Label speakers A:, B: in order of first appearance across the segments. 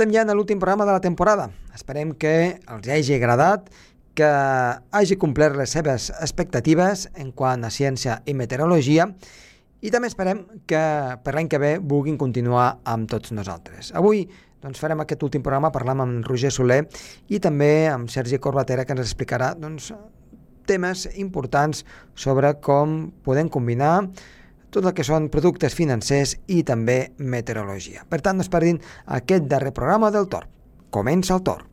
A: Estem ja en l'últim programa de la temporada. Esperem que els hagi agradat, que hagi complert les seves expectatives en quant a ciència i meteorologia i també esperem que per l'any que ve vulguin continuar amb tots nosaltres. Avui doncs, farem aquest últim programa, parlam amb Roger Soler i també amb Sergi Corbatera que ens explicarà doncs, temes importants sobre com podem combinar tot el que són productes financers i també meteorologia. Per tant, no es perdin aquest darrer programa del Torn. Comença el Torn.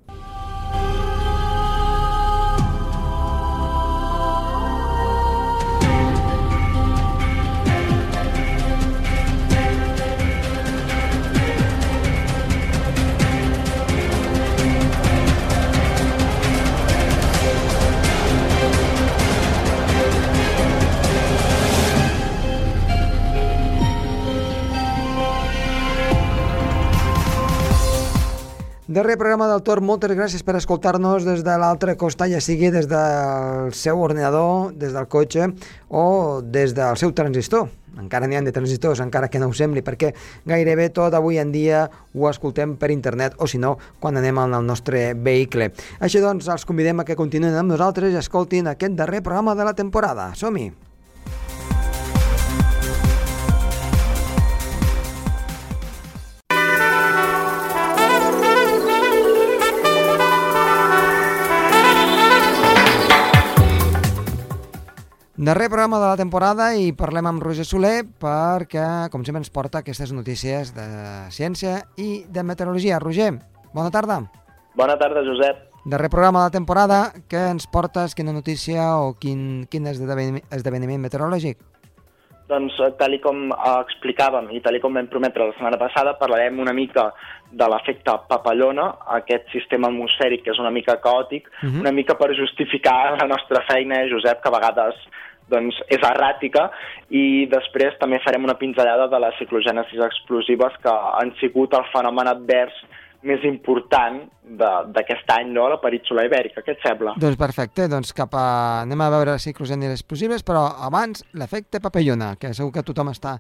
A: Darrer programa del Tor, moltes gràcies per escoltar-nos des de l'altre costat, ja sigui des del seu ordinador, des del cotxe o des del seu transistor. Encara n'hi ha de transistors, encara que no ho sembli, perquè gairebé tot avui en dia ho escoltem per internet o, si no, quan anem al nostre vehicle. Així doncs, els convidem a que continuïn amb nosaltres i escoltin aquest darrer programa de la temporada. Som-hi! Darrer programa de la temporada i parlem amb Roger Soler perquè, com sempre, ens porta aquestes notícies de ciència i de meteorologia. Roger, bona tarda.
B: Bona tarda, Josep.
A: Darrer programa de la temporada, què ens portes, quina notícia o quin, quin esdeveniment, esdeveniment meteorològic?
B: Doncs, eh, tal com eh, explicàvem i tal com vam prometre la setmana passada, parlarem una mica de l'efecte papallona, aquest sistema atmosfèric que és una mica caòtic, uh mhm. -huh. una mica per justificar la nostra feina, Josep, que a vegades doncs, és erràtica i després també farem una pinzellada de les ciclogènesis explosives que han sigut el fenomen advers més important d'aquest any, no?, la península ibèrica. Què et sembla?
A: Doncs perfecte, doncs cap a... anem a veure ciclogènesis explosives, però abans l'efecte papallona, que segur que tothom està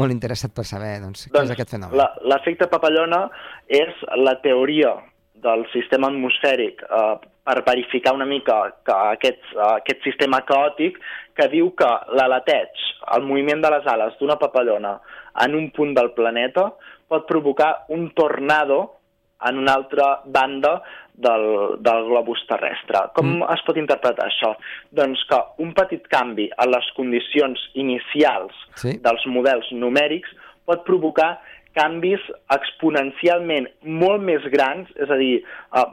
A: molt interessat per saber doncs, doncs què és doncs aquest fenomen.
B: L'efecte papallona és la teoria del sistema atmosfèric eh, per verificar una mica que aquest, uh, aquest sistema caòtic que diu que l'aleteig, el moviment de les ales d'una papallona en un punt del planeta pot provocar un tornado en una altra banda del, del globus terrestre. Com mm. es pot interpretar això? Doncs que un petit canvi en les condicions inicials sí. dels models numèrics pot provocar canvis exponencialment molt més grans, és a dir, uh,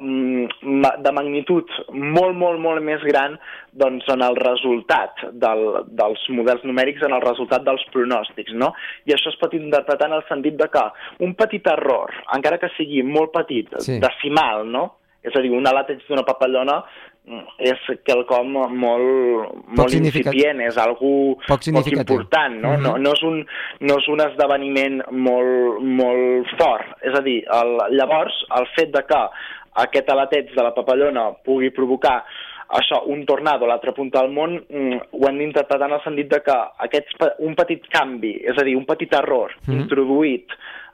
B: de magnitud molt, molt, molt més gran doncs, en el resultat del, dels models numèrics, en el resultat dels pronòstics, no? I això es pot interpretar en el sentit de que un petit error, encara que sigui molt petit, sí. decimal, no?, és a dir, un alateig d'una papallona mm, és quelcom molt, molt incipient, és algú poc, poc important, no? Uh -huh. no, no, és un, no és un esdeveniment molt, molt fort. És a dir, el, llavors, el fet de que aquest alateig de la papallona pugui provocar això, un tornado a l'altra punta del món, mm, ho hem d'interpretar en el sentit de que aquest, un petit canvi, és a dir, un petit error mm -hmm. introduït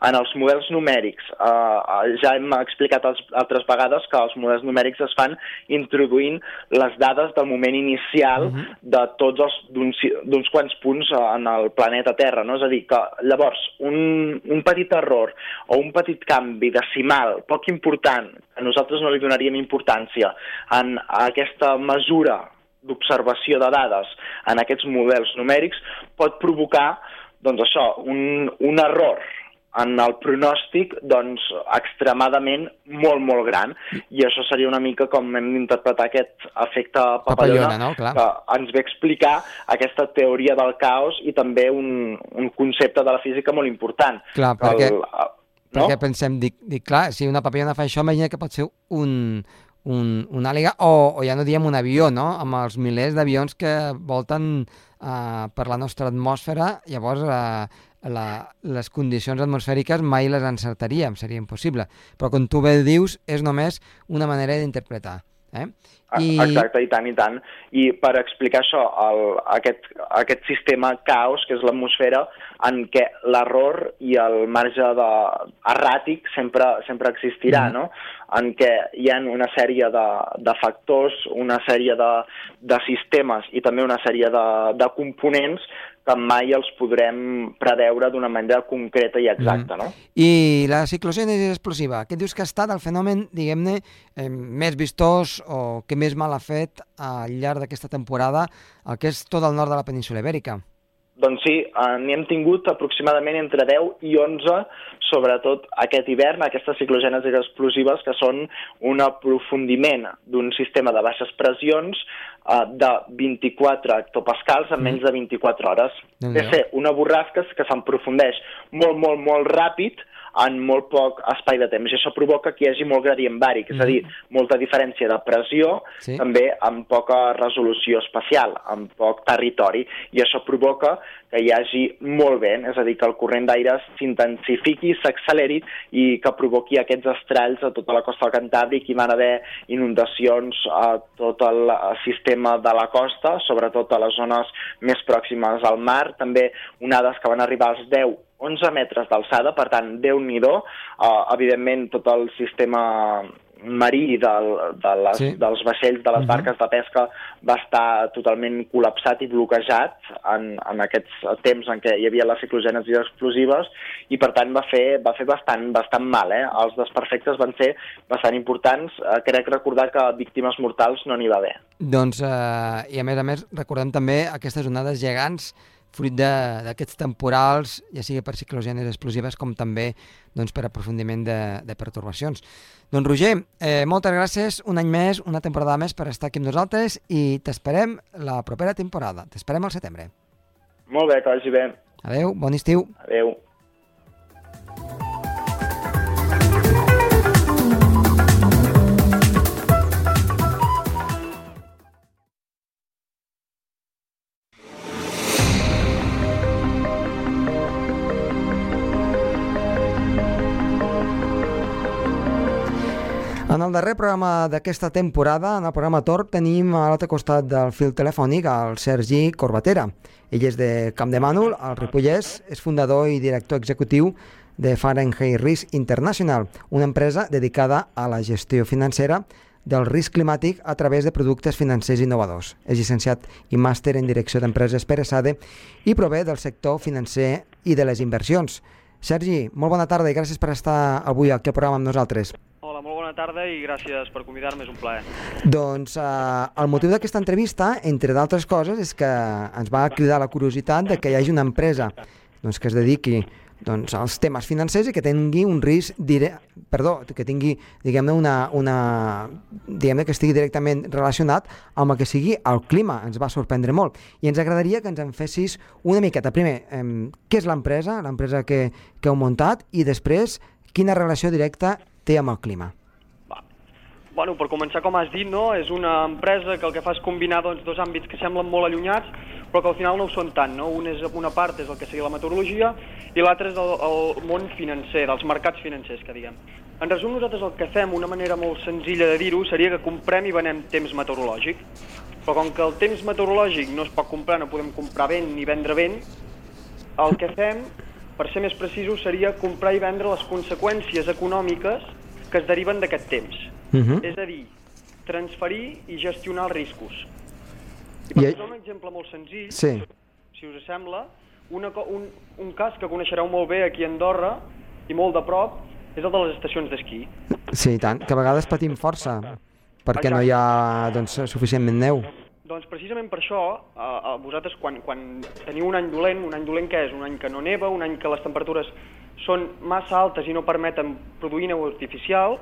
B: en els models numèrics, eh, ja hem explicat els, altres vegades que els models numèrics es fan introduint les dades del moment inicial uh mhm. -huh. de tots els d'uns quants punts en el planeta Terra, no? És a dir, que llavors un, un petit error o un petit canvi decimal poc important, que nosaltres no li donaríem importància en aquesta mesura d'observació de dades en aquests models numèrics pot provocar doncs això, un, un error en el pronòstic doncs, extremadament molt, molt gran. I això seria una mica com hem d'interpretar aquest efecte papallona, papallona no? Clar. que ens ve explicar aquesta teoria del caos i també un, un concepte de la física molt important.
A: Clar, perquè, el, no? perquè pensem, dic, dic, clar, si una papallona fa això, imagina que pot ser un, un, una àliga, o, o ja no diem un avió, no?, amb els milers d'avions que volten uh, per la nostra atmosfera, llavors uh, la, les condicions atmosfèriques mai les encertaríem, seria impossible. Però com tu bé dius, és només una manera d'interpretar. Eh?
B: I... Exacte, i tant, i tant. I per explicar això, el, aquest, aquest sistema caos, que és l'atmosfera, en què l'error i el marge de, erràtic sempre, sempre existirà, mm. no? en què hi ha una sèrie de, de factors, una sèrie de, de sistemes i també una sèrie de, de components que mai els podrem preveure d'una manera concreta i exacta. Mm. No?
A: I la ciclogènesi explosiva, què dius que ha estat el fenomen, diguem-ne, eh, més vistós o que més mal ha fet al llarg d'aquesta temporada, el que és tot el nord de la península ibèrica?
B: Doncs sí, n'hi hem tingut aproximadament entre 10 i 11, sobretot aquest hivern, aquestes ciclogènesis explosives que són un aprofundiment d'un sistema de baixes pressions eh, de 24 hectopascals en mm. menys de 24 hores. És ser una borrasca que s'aprofundeix molt, molt, molt ràpid, en molt poc espai de temps. I això provoca que hi hagi molt gradient bàric, mm. és a dir, mm. molta diferència de pressió, sí. també amb poca resolució espacial, amb poc territori, i això provoca que hi hagi molt vent, és a dir, que el corrent d'aire s'intensifiqui, s'acceleri i que provoqui aquests estralls a tota la costa del Cantàbric i van haver inundacions a tot el sistema de la costa, sobretot a les zones més pròximes al mar, també onades que van arribar als 10 11 metres d'alçada, per tant, déu nhi uh, evidentment tot el sistema marí del, de les, sí. dels vaixells, de les uh -huh. barques de pesca, va estar totalment col·lapsat i bloquejat en, en aquests temps en què hi havia les ciclogènesis explosives i, per tant, va fer, va fer bastant, bastant mal. Eh? Els desperfectes van ser bastant importants. Eh, crec recordar que víctimes mortals no n'hi va haver.
A: Doncs, eh, i a més a més, recordem també aquestes onades gegants fruit d'aquests temporals, ja sigui per ciclogènes explosives com també doncs, per aprofundiment de, de pertorbacions. Doncs Roger, eh, moltes gràcies un any més, una temporada més per estar aquí amb nosaltres i t'esperem la propera temporada. T'esperem al setembre.
B: Molt bé, que vagi bé.
A: Adeu, bon estiu.
B: Adeu.
A: En el darrer programa d'aquesta temporada, en el programa Tor, tenim a l'altre costat del fil telefònic el Sergi Corbatera. Ell és de Camp de Mànol, al Ripollès, és fundador i director executiu de Fahrenheit Risk International, una empresa dedicada a la gestió financera del risc climàtic a través de productes financers innovadors. És llicenciat i màster en direcció d'empreses per ESADE i prové del sector financer i de les inversions. Sergi, molt bona tarda i gràcies per estar avui aquí al programa amb nosaltres.
C: Molt bona tarda i gràcies per convidar-me, és un plaer.
A: Doncs eh, el motiu d'aquesta entrevista, entre d'altres coses, és que ens va cridar la curiositat de que hi hagi una empresa doncs, que es dediqui doncs, als temes financers i que tingui un risc dire... perdó, que tingui, diguem-ne, una, una diguem que estigui directament relacionat amb el que sigui el clima. Ens va sorprendre molt. I ens agradaria que ens en fessis una miqueta. Primer, eh, què és l'empresa, l'empresa que, que heu muntat, i després, quina relació directa té amb el clima?
C: Bueno, per començar, com has dit, no? és una empresa que el que fa és combinar doncs, dos àmbits que semblen molt allunyats, però que al final no ho són tant. No? Un és, una part és el que seria la meteorologia i l'altra és el, el món financer, dels mercats financers, que diguem. En resum, nosaltres el que fem, una manera molt senzilla de dir-ho, seria que comprem i venem temps meteorològic. Però com que el temps meteorològic no es pot comprar, no podem comprar vent ni vendre vent, el que fem per ser més precisos, seria comprar i vendre les conseqüències econòmiques que es deriven d'aquest temps. Uh mhm. -huh. És a dir, transferir i gestionar els riscos. I per I... posar un exemple molt senzill, sí. si us sembla, una, un, un cas que coneixereu molt bé aquí a Andorra i molt de prop és el de les estacions d'esquí.
A: Sí, tant, que a vegades patim força perquè Exacte. no hi ha doncs, suficientment neu.
C: Doncs precisament per això, a, a vosaltres quan, quan teniu un any dolent, un any dolent que és? Un any que no neva, un any que les temperatures són massa altes i no permeten produir neu artificial,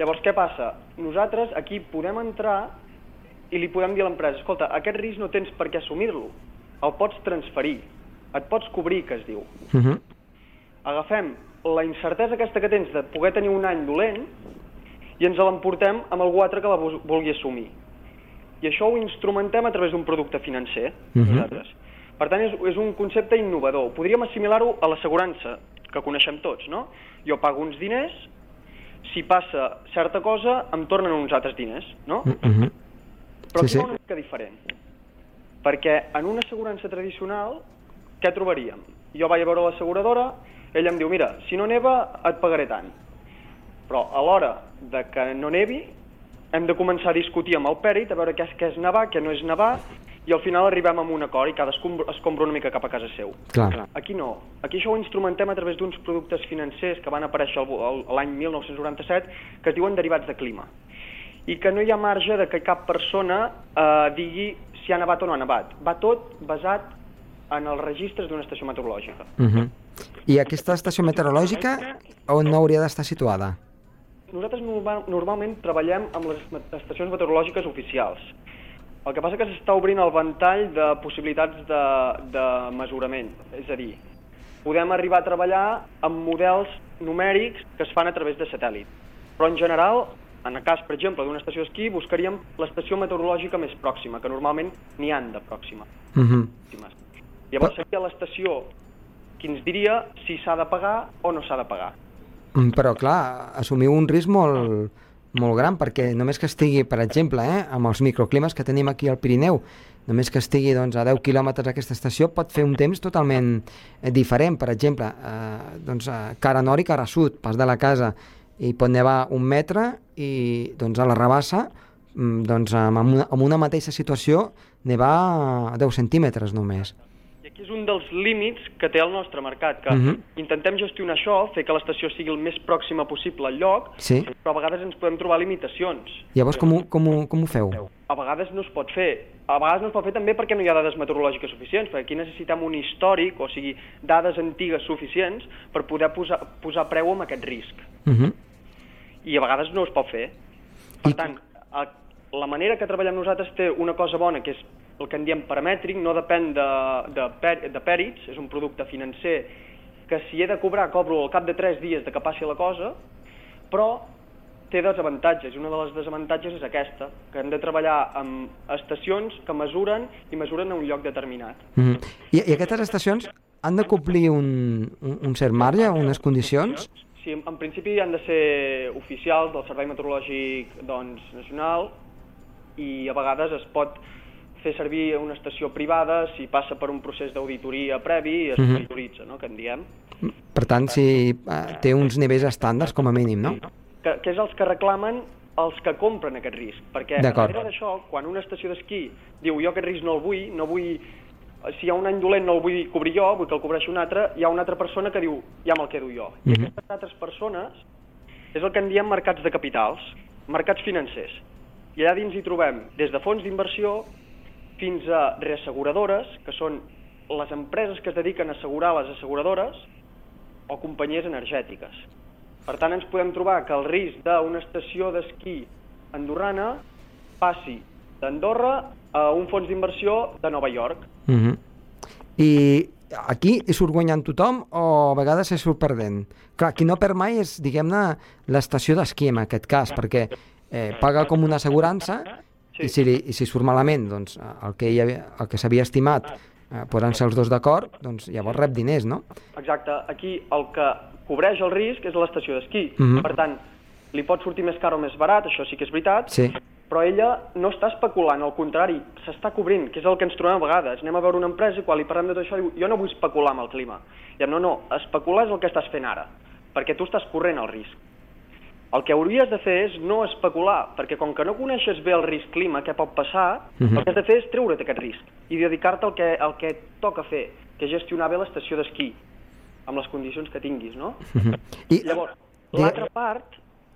C: llavors què passa? Nosaltres aquí podem entrar i li podem dir a l'empresa, escolta, aquest risc no tens per què assumir-lo, el pots transferir, et pots cobrir, que es diu. Uh mhm. -huh. Agafem la incertesa aquesta que tens de poder tenir un any dolent i ens l'emportem amb algú altre que la vulgui assumir i això ho instrumentem a través d'un producte financer, uh mhm. -huh. nosaltres. Per tant, és, és un concepte innovador. Podríem assimilar-ho a l'assegurança, que coneixem tots, no? Jo pago uns diners, si passa certa cosa, em tornen uns altres diners, no?
A: Mm -hmm.
C: Però
A: Sí,
C: aquí
A: sí.
C: ha una mica diferent. Perquè en una assegurança tradicional, què trobaríem? Jo vaig a veure l'asseguradora, ella em diu, mira, si no neva et pagaré tant. Però a l'hora de que no nevi, hem de començar a discutir amb el pèrit, a veure què és, què és nevar, què no és nevar, i al final arribem a un acord i cadascú es compra una mica cap a casa seu.
A: Clar.
C: Aquí no. Aquí això ho instrumentem a través d'uns productes financers que van aparèixer l'any 1997 que es diuen derivats de clima. I que no hi ha marge de que cap persona eh, digui si ha nevat o no ha nevat. Va tot basat en els registres d'una estació meteorològica.
A: Mm -hmm. I aquesta estació meteorològica on no hauria d'estar situada?
C: Nosaltres normal, normalment treballem amb les estacions meteorològiques oficials. El que passa que s'està obrint el ventall de possibilitats de, de mesurament. És a dir, podem arribar a treballar amb models numèrics que es fan a través de satèl·lit. Però en general, en el cas, per exemple, d'una estació d'esquí, buscaríem l'estació meteorològica més pròxima, que normalment n'hi han de pròxima.
A: Mm -hmm.
C: pròximes. Llavors seria l'estació qui ens diria si s'ha de pagar o no s'ha de pagar.
A: Mm, Però, clar, assumiu un risc molt, molt gran, perquè només que estigui, per exemple, eh, amb els microclimes que tenim aquí al Pirineu, només que estigui doncs, a 10 quilòmetres aquesta estació pot fer un temps totalment eh, diferent. Per exemple, eh, doncs, cara nord i cara sud, pas de la casa, i pot nevar un metre i doncs, a la rebassa, mm, doncs, amb, una, amb una mateixa situació, nevar a 10 centímetres només.
C: Aquí és un dels límits que té el nostre mercat, que
A: Mhm.
C: intentem gestionar això, fer que l'estació sigui el més pròxima possible al lloc,
A: Sí.
C: però a vegades ens podem trobar limitacions.
A: Llavors, com ho, com ho, com ho feu?
C: A vegades no es pot fer. A vegades no es pot fer també perquè no hi ha dades meteorològiques suficients, perquè aquí necessitem un històric, o sigui, dades antigues suficients per poder posar, posar preu amb aquest risc.
A: Uh -huh.
C: i a vegades no es pot fer. Per
A: I-
C: tant, a- la manera que treballem nosaltres té una cosa bona, que és el que en diem paramètric, no depèn de, de, per, de pèrits, és un producte financer que si he de cobrar, cobro al cap de 3 dies de que passi la cosa, però té desavantatges, i una de les desavantatges és aquesta, que hem de treballar amb estacions que mesuren i mesuren a un lloc determinat.
A: Mm -hmm. I, I aquestes estacions han de complir un, un, un cert marge, unes condicions?
C: Sí, en, en principi han de ser oficials del Servei Meteorològic doncs, Nacional i a vegades es pot fer servir una estació privada si passa per un procés d'auditoria previ es
A: Mhm.
C: monitoritza, no?, que en diem.
A: Per tant, si eh, té uns nivells estàndards, com a mínim, no?
C: Que, que és els que reclamen els que compren aquest risc. Perquè darrere d'això, quan una estació d'esquí diu jo aquest risc no el vull, no vull si hi ha un any dolent no el vull cobrir jo, vull que el cobreixi una altra, hi ha una altra persona que diu ja me'l quedo jo. I
A: Mhm.
C: aquestes altres persones és el que en diem mercats de capitals, mercats financers. I allà dins hi trobem des de fons d'inversió fins a reasseguradores, que són les empreses que es dediquen a assegurar les asseguradores, o companyies energètiques. Per tant, ens podem trobar que el risc d'una estació d'esquí andorrana passi d'Andorra a un fons d'inversió de Nova York.
A: Mm -hmm. I aquí hi surt guanyant tothom o a vegades se surt perdent? Clar, qui no perd mai és, diguem-ne, l'estació d'esquí en aquest cas, perquè eh, paga com una assegurança
C: Sí.
A: i, si li, i si surt malament doncs, el que, hi havia, el que s'havia estimat eh, poden ser els dos d'acord, doncs llavors rep diners, no?
C: Exacte, aquí el que cobreix el risc és l'estació d'esquí.
A: Mhm.
C: Per tant, li pot sortir més car o més barat, això sí que és veritat,
A: Sí.
C: però ella no està especulant, al contrari, s'està cobrint, que és el que ens trobem a vegades. Anem a veure una empresa i quan li parlem de tot això diu jo no vull especular amb el clima. I no, no, especular és el que estàs fent ara, perquè tu estàs corrent el risc. El que hauries de fer és no especular, perquè com que no coneixes bé el risc clima, què pot passar,
A: Mhm.
C: el que has de fer és treure't aquest risc i dedicar-te al que, al que toca fer, que és gestionar bé l'estació d'esquí, amb les condicions que tinguis, no?
A: Mhm. I,
C: Llavors, l'altra part,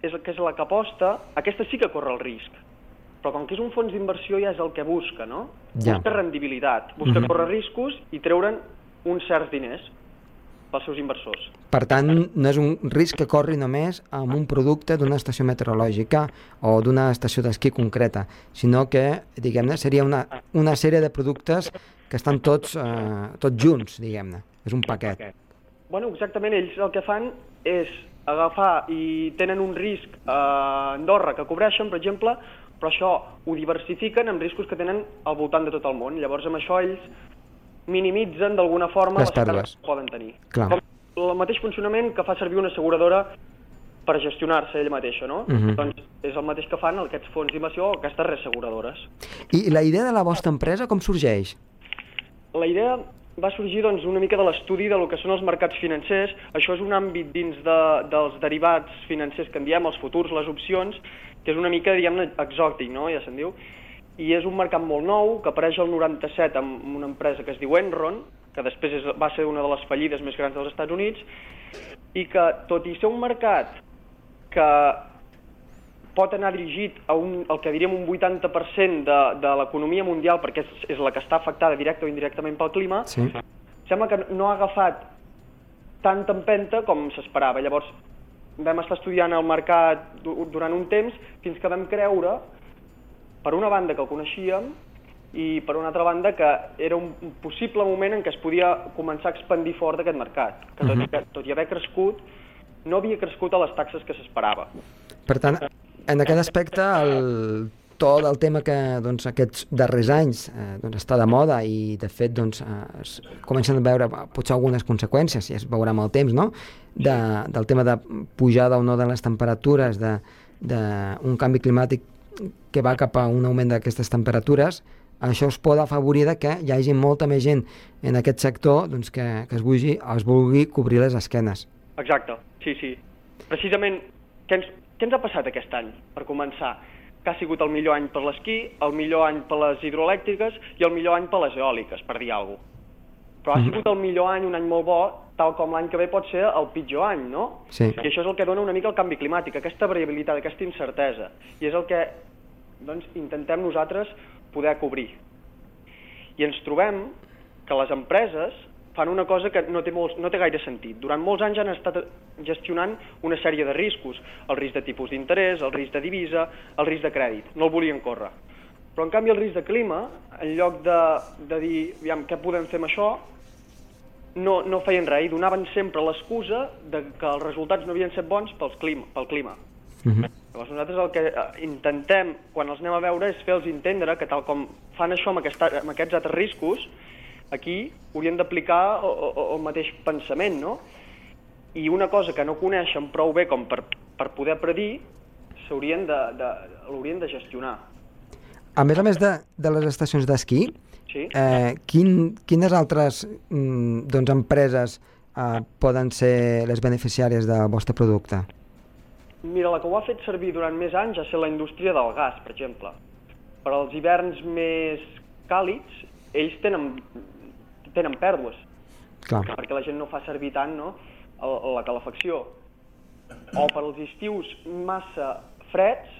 C: és el que és la que aposta, aquesta sí que corre el risc. Però com que és un fons d'inversió ja és el que busca, no?
A: Ja.
C: Busca rendibilitat, busca
A: Mhm.
C: córrer riscos i treure'n uns certs diners pels seus inversors.
A: Per tant, no és un risc que corri només amb un producte d'una estació meteorològica o d'una estació d'esquí concreta, sinó que, diguem-ne, seria una, una sèrie de productes que estan tots, eh, tots junts, diguem-ne. És un paquet.
C: Bueno, exactament, ells el que fan és agafar i tenen un risc a Andorra que cobreixen, per exemple, però això ho diversifiquen amb riscos que tenen al voltant de tot el món. Llavors, amb això ells minimitzen d'alguna forma
A: Les
C: les pèrdues que poden tenir.
A: Clar.
C: Com el mateix funcionament que fa servir una asseguradora per gestionar-se ella mateixa, no?
A: Mhm.
C: Uh -huh. Doncs és el mateix que fan aquests fons d'inversió o aquestes reasseguradores.
A: I la idea de la vostra empresa com sorgeix?
C: La idea va sorgir doncs, una mica de l'estudi de lo que són els mercats financers. Això és un àmbit dins de, dels derivats financers que en diem, els futurs, les opcions, que és una mica, diguem-ne, exòtic, no? ja se'n diu. I és un mercat molt nou, que apareix al 97 amb una empresa que es diu Enron, que després és, va ser una de les fallides més grans dels Estats Units, i que, tot i ser un mercat que pot anar dirigit a un, el que diríem un 80% de, de l'economia mundial, perquè és, és la que està afectada directa o indirectament pel clima,
A: Sí.
C: sembla que no ha agafat tanta empenta com s'esperava. Llavors, vam estar estudiant el mercat du- durant un temps fins que vam creure, per una banda que el coneixíem, i per una altra banda que era un possible moment en què es podia començar a expandir fort aquest mercat, que tot, i, que, tot i haver crescut, no havia crescut a les taxes que s'esperava.
A: Per tant, en aquest aspecte, el, tot el tema que doncs, aquests darrers anys eh, doncs, està de moda i, de fet, doncs, eh, es comencen a veure potser algunes conseqüències, i es veurà amb el temps, no? de, del tema de pujada o no de les temperatures, d'un canvi climàtic que va cap a un augment d'aquestes temperatures, això es pot afavorir que hi hagi molta més gent en aquest sector doncs, que, que es, vulgui, es vulgui cobrir les esquenes.
C: Exacte, sí, sí. Precisament, què ens, què ens ha passat aquest any, per començar? Que ha sigut el millor any per l'esquí, el millor any per les hidroelèctriques i el millor any per les eòliques, per dir alguna cosa. Però ha sigut el millor any, un any molt bo, tal com l'any que ve pot ser el pitjor any, no?
A: Sí.
C: I això és el que dona una mica el canvi climàtic, aquesta variabilitat, aquesta incertesa. I és el que doncs, intentem nosaltres poder cobrir. I ens trobem que les empreses fan una cosa que no té, molts, no té gaire sentit. Durant molts anys han estat gestionant una sèrie de riscos, el risc de tipus d'interès, el risc de divisa, el risc de crèdit. No el volien córrer. Però, en canvi, el risc de clima, en lloc de, de dir, aviam, què podem fer amb això, no, no feien res i donaven sempre l'excusa de que els resultats no havien estat bons pels clima, pel clima.
A: Uh -huh.
C: Llavors nosaltres el que eh, intentem, quan els anem a veure, és fer-los entendre que tal com fan això amb, aquesta, amb aquests altres riscos, aquí haurien d'aplicar o- el mateix pensament, no? I una cosa que no coneixen prou bé com per, per poder predir, s'haurien de, de, l'haurien de gestionar.
A: A més a més de, de les estacions d'esquí,
C: Sí?
A: eh, quin, quines altres mm, doncs, empreses eh, poden ser les beneficiàries del vostre producte?
C: Mira, la que ho ha fet servir durant més anys ha estat la indústria del gas, per exemple. Per als hiverns més càlids, ells tenen, tenen pèrdues,
A: Clar.
C: perquè la gent no fa servir tant no, la calefacció. O per als estius massa freds,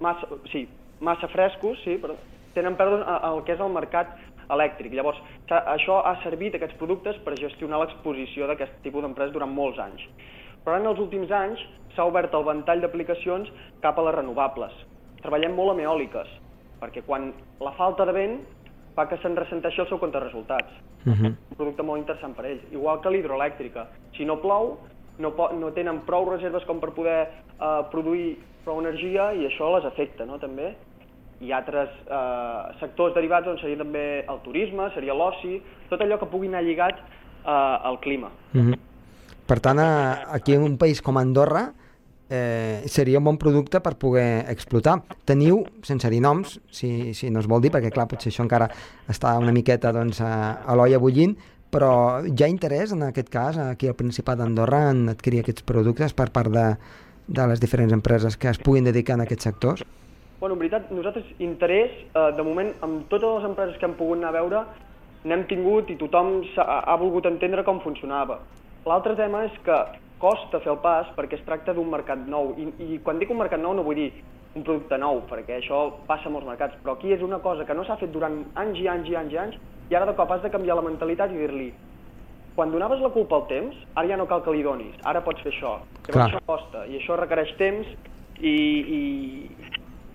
C: massa, sí, massa frescos, sí, però tenen pèrdues al que és el mercat elèctric. Llavors, això ha servit, aquests productes, per gestionar l'exposició d'aquest tipus d'empreses durant molts anys. Però en els últims anys, s'ha obert el ventall d'aplicacions cap a les renovables. Treballem molt amb eòliques, perquè quan la falta de vent fa que se'n ressenteixi el seu compte de resultats.
A: Uh -huh.
C: Un producte molt interessant per ells. Igual que l'hidroelèctrica. Si no plou, no, no tenen prou reserves com per poder eh, produir prou energia i això les afecta, no?, també. I altres eh, sectors derivats on seria també el turisme, seria l'oci, tot allò que pugui anar lligat eh, al clima.
A: Uh -huh. Per tant, aquí en un país com Andorra eh, seria un bon producte per poder explotar. Teniu, sense dir noms, si, si no es vol dir, perquè clar, potser això encara està una miqueta doncs, a, a l'olla bullint, però hi ha interès en aquest cas aquí al Principat d'Andorra en adquirir aquests productes per part de, de les diferents empreses que es puguin dedicar a aquests sectors?
C: Bueno, en veritat, nosaltres interès, eh, de moment, amb totes les empreses que hem pogut anar a veure, n'hem tingut i tothom ha, ha volgut entendre com funcionava. L'altre tema és que costa fer el pas perquè es tracta d'un mercat nou. I, I quan dic un mercat nou no vull dir un producte nou, perquè això passa a molts mercats, però aquí és una cosa que no s'ha fet durant anys i anys i anys i anys, i ara de cop has de canviar la mentalitat i dir-li quan donaves la culpa al temps, ara ja no cal que li donis, ara pots fer això. Llavors
A: Clar.
C: això costa, i això requereix temps i, i,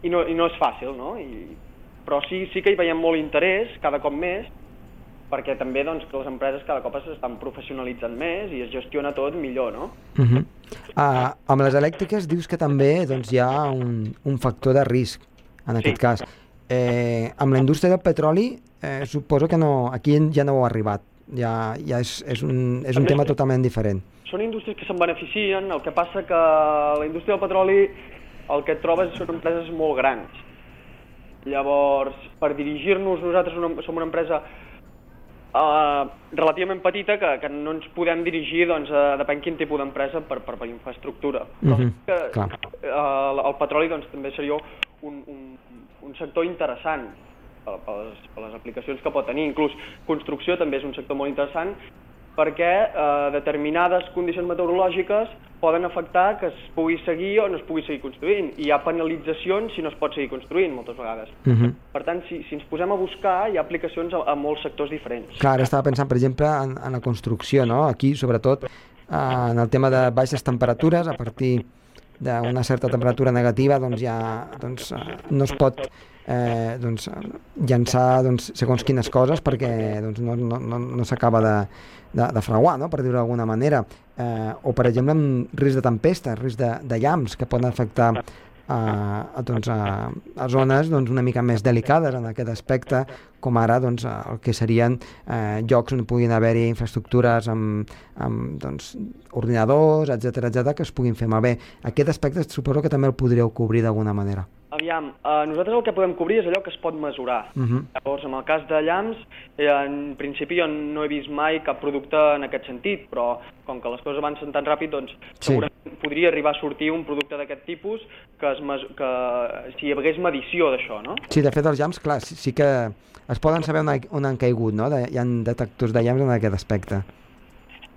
C: i, no, i no és fàcil, no? I, però sí, sí que hi veiem molt interès, cada cop més, perquè també doncs, que les empreses cada cop s'estan professionalitzant més i es gestiona tot millor, no?
A: Uh -huh. uh, amb les elèctriques dius que també doncs, hi ha un, un factor de risc, en aquest
C: Sí.
A: cas. Eh, amb la indústria del petroli, eh, suposo que no, aquí ja no heu arribat ja, ja és, és un, és un tema totalment diferent.
C: Són indústries que se'n beneficien, el que passa que la indústria del petroli el que et trobes són empreses molt grans. Llavors, per dirigir-nos, nosaltres una, som una empresa uh, relativament petita que, que no ens podem dirigir, doncs, uh, depèn quin tipus d'empresa per, per, per infraestructura. Però
A: Mhm,
C: que, uh, el petroli doncs, també seria un, un, un sector interessant per, per, les, per les aplicacions que pot tenir. Inclús construcció també és un sector molt interessant perquè eh, determinades condicions meteorològiques poden afectar que es pugui seguir o no es pugui seguir construint. I hi ha penalitzacions si no es pot seguir construint moltes vegades.
A: Uh -huh.
C: Per tant, si, si ens posem a buscar, hi ha aplicacions a, a molts sectors diferents.
A: Clar, ara estava pensant, per exemple, en, en la construcció, no? Aquí, sobretot, eh, en el tema de baixes temperatures, a partir d'una certa temperatura negativa, doncs ja doncs, eh, no es pot eh, doncs, llançar doncs, segons quines coses perquè doncs, no, no, no, no s'acaba de, de, de frauar, no? per dir-ho d'alguna manera. Eh, o, per exemple, amb risc de tempesta, risc de, de llamps que poden afectar a, a, doncs, a, a zones doncs, una mica més delicades en aquest aspecte, com ara doncs, el que serien eh, llocs on puguin haver-hi infraestructures amb, amb doncs, ordinadors, etc etc que es puguin fer malbé. Aquest aspecte suposo que també el podríeu cobrir d'alguna manera.
C: Aviam, eh, nosaltres el que podem cobrir és allò que es pot mesurar.
A: Uh -huh.
C: Llavors, en el cas de llamps, eh, en principi jo no he vist mai cap producte en aquest sentit, però com que les coses avancen tan ràpid, doncs
A: Sí.
C: segurament podria arribar a sortir un producte d'aquest tipus que, es mes que si hi hagués medició d'això, no?
A: Sí, de fet, els llamps, clar, sí, sí que es poden saber on, ha, on han caigut, no? De, hi ha detectors de llamps en aquest aspecte.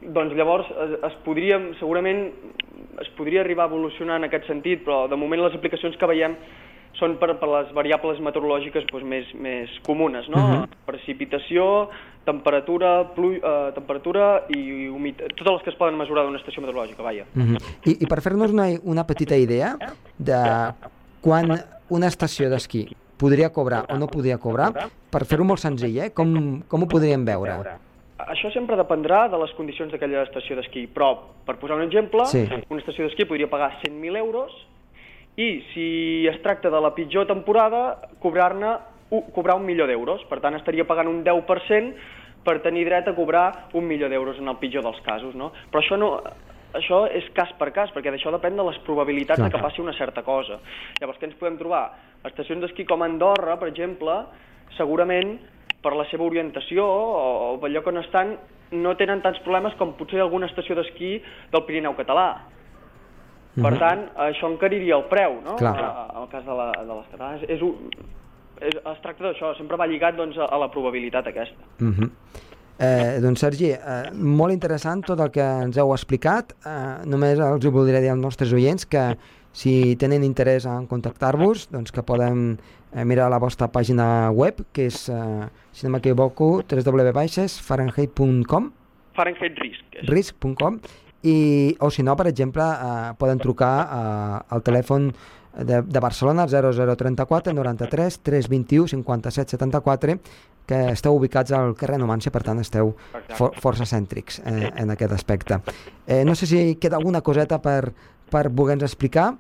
C: Doncs llavors es, es podria, segurament es podria arribar a evolucionar en aquest sentit, però de moment les aplicacions que veiem són per, per les variables meteorològiques doncs, més, més comunes, no?
A: Mhm.
C: Precipitació, temperatura, plu, eh, temperatura i humitat, totes les que es poden mesurar d'una estació meteorològica, vaja.
A: Uh -huh. I, I per fer-nos una, una petita idea de quan una estació d'esquí podria cobrar o no podria cobrar, per fer-ho molt senzill, eh? com, com ho podríem veure?
C: Això sempre dependrà de les condicions d'aquella estació d'esquí, però, per posar un exemple,
A: Sí.
C: una estació d'esquí podria pagar 100.000 euros i, si es tracta de la pitjor temporada, cobrar-ne cobrar un milió d'euros. Per tant, estaria pagant un 10% per tenir dret a cobrar un milió d'euros en el pitjor dels casos, no? Però això no... Això és cas per cas, perquè d'això depèn de les probabilitats
A: Clar.
C: de que passi una certa cosa. Llavors, què ens podem trobar? Estacions d'esquí com Andorra, per exemple, segurament per la seva orientació o, o pel lloc on estan no tenen tants problemes com potser alguna estació d'esquí del Pirineu català. Per
A: Mhm.
C: tant, això encariria el preu, no?
A: Clar.
C: En el cas de, la, de les catalanes. És un, és, es tracta d'això, sempre va lligat doncs, a, la probabilitat aquesta.
A: Uh -huh. eh, doncs Sergi, eh, molt interessant tot el que ens heu explicat. Eh, només els ho voldria dir als nostres oients que si tenen interès en contactar-vos, doncs que poden eh, mirar la vostra pàgina web, que és, eh, si no m'equivoco, www.fahrenheit.com
C: Fahrenheit Risk.
A: Risk.com i, o si no, per exemple, eh, poden trucar eh, al telèfon de, de Barcelona 0034 93 321 57 74 que esteu ubicats al carrer Numància, per tant esteu for, força cèntrics eh, en aquest aspecte. Eh, no sé si queda alguna coseta per, per voler-nos explicar.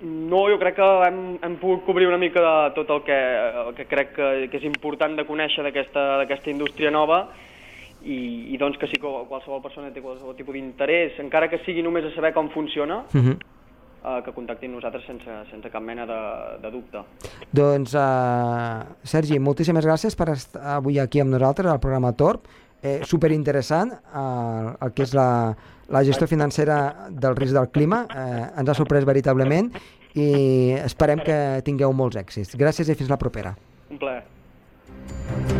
C: No, jo crec que hem, hem pogut cobrir una mica de tot el que, el que crec que, que és important de conèixer d'aquesta d'aquesta indústria nova i, i doncs que sí que qualsevol persona té qualsevol tipus d'interès, encara que sigui només a saber com funciona,
A: Uh -huh.
C: eh, que contactin nosaltres sense, sense cap mena de, de dubte.
A: Doncs, uh, Sergi, moltíssimes gràcies per estar avui aquí amb nosaltres al programa Torp. Eh, superinteressant eh, el que és la, la gestió financera del risc del clima. Eh, ens ha sorprès veritablement i esperem que tingueu molts èxits. Gràcies i fins la propera.
C: Un plaer.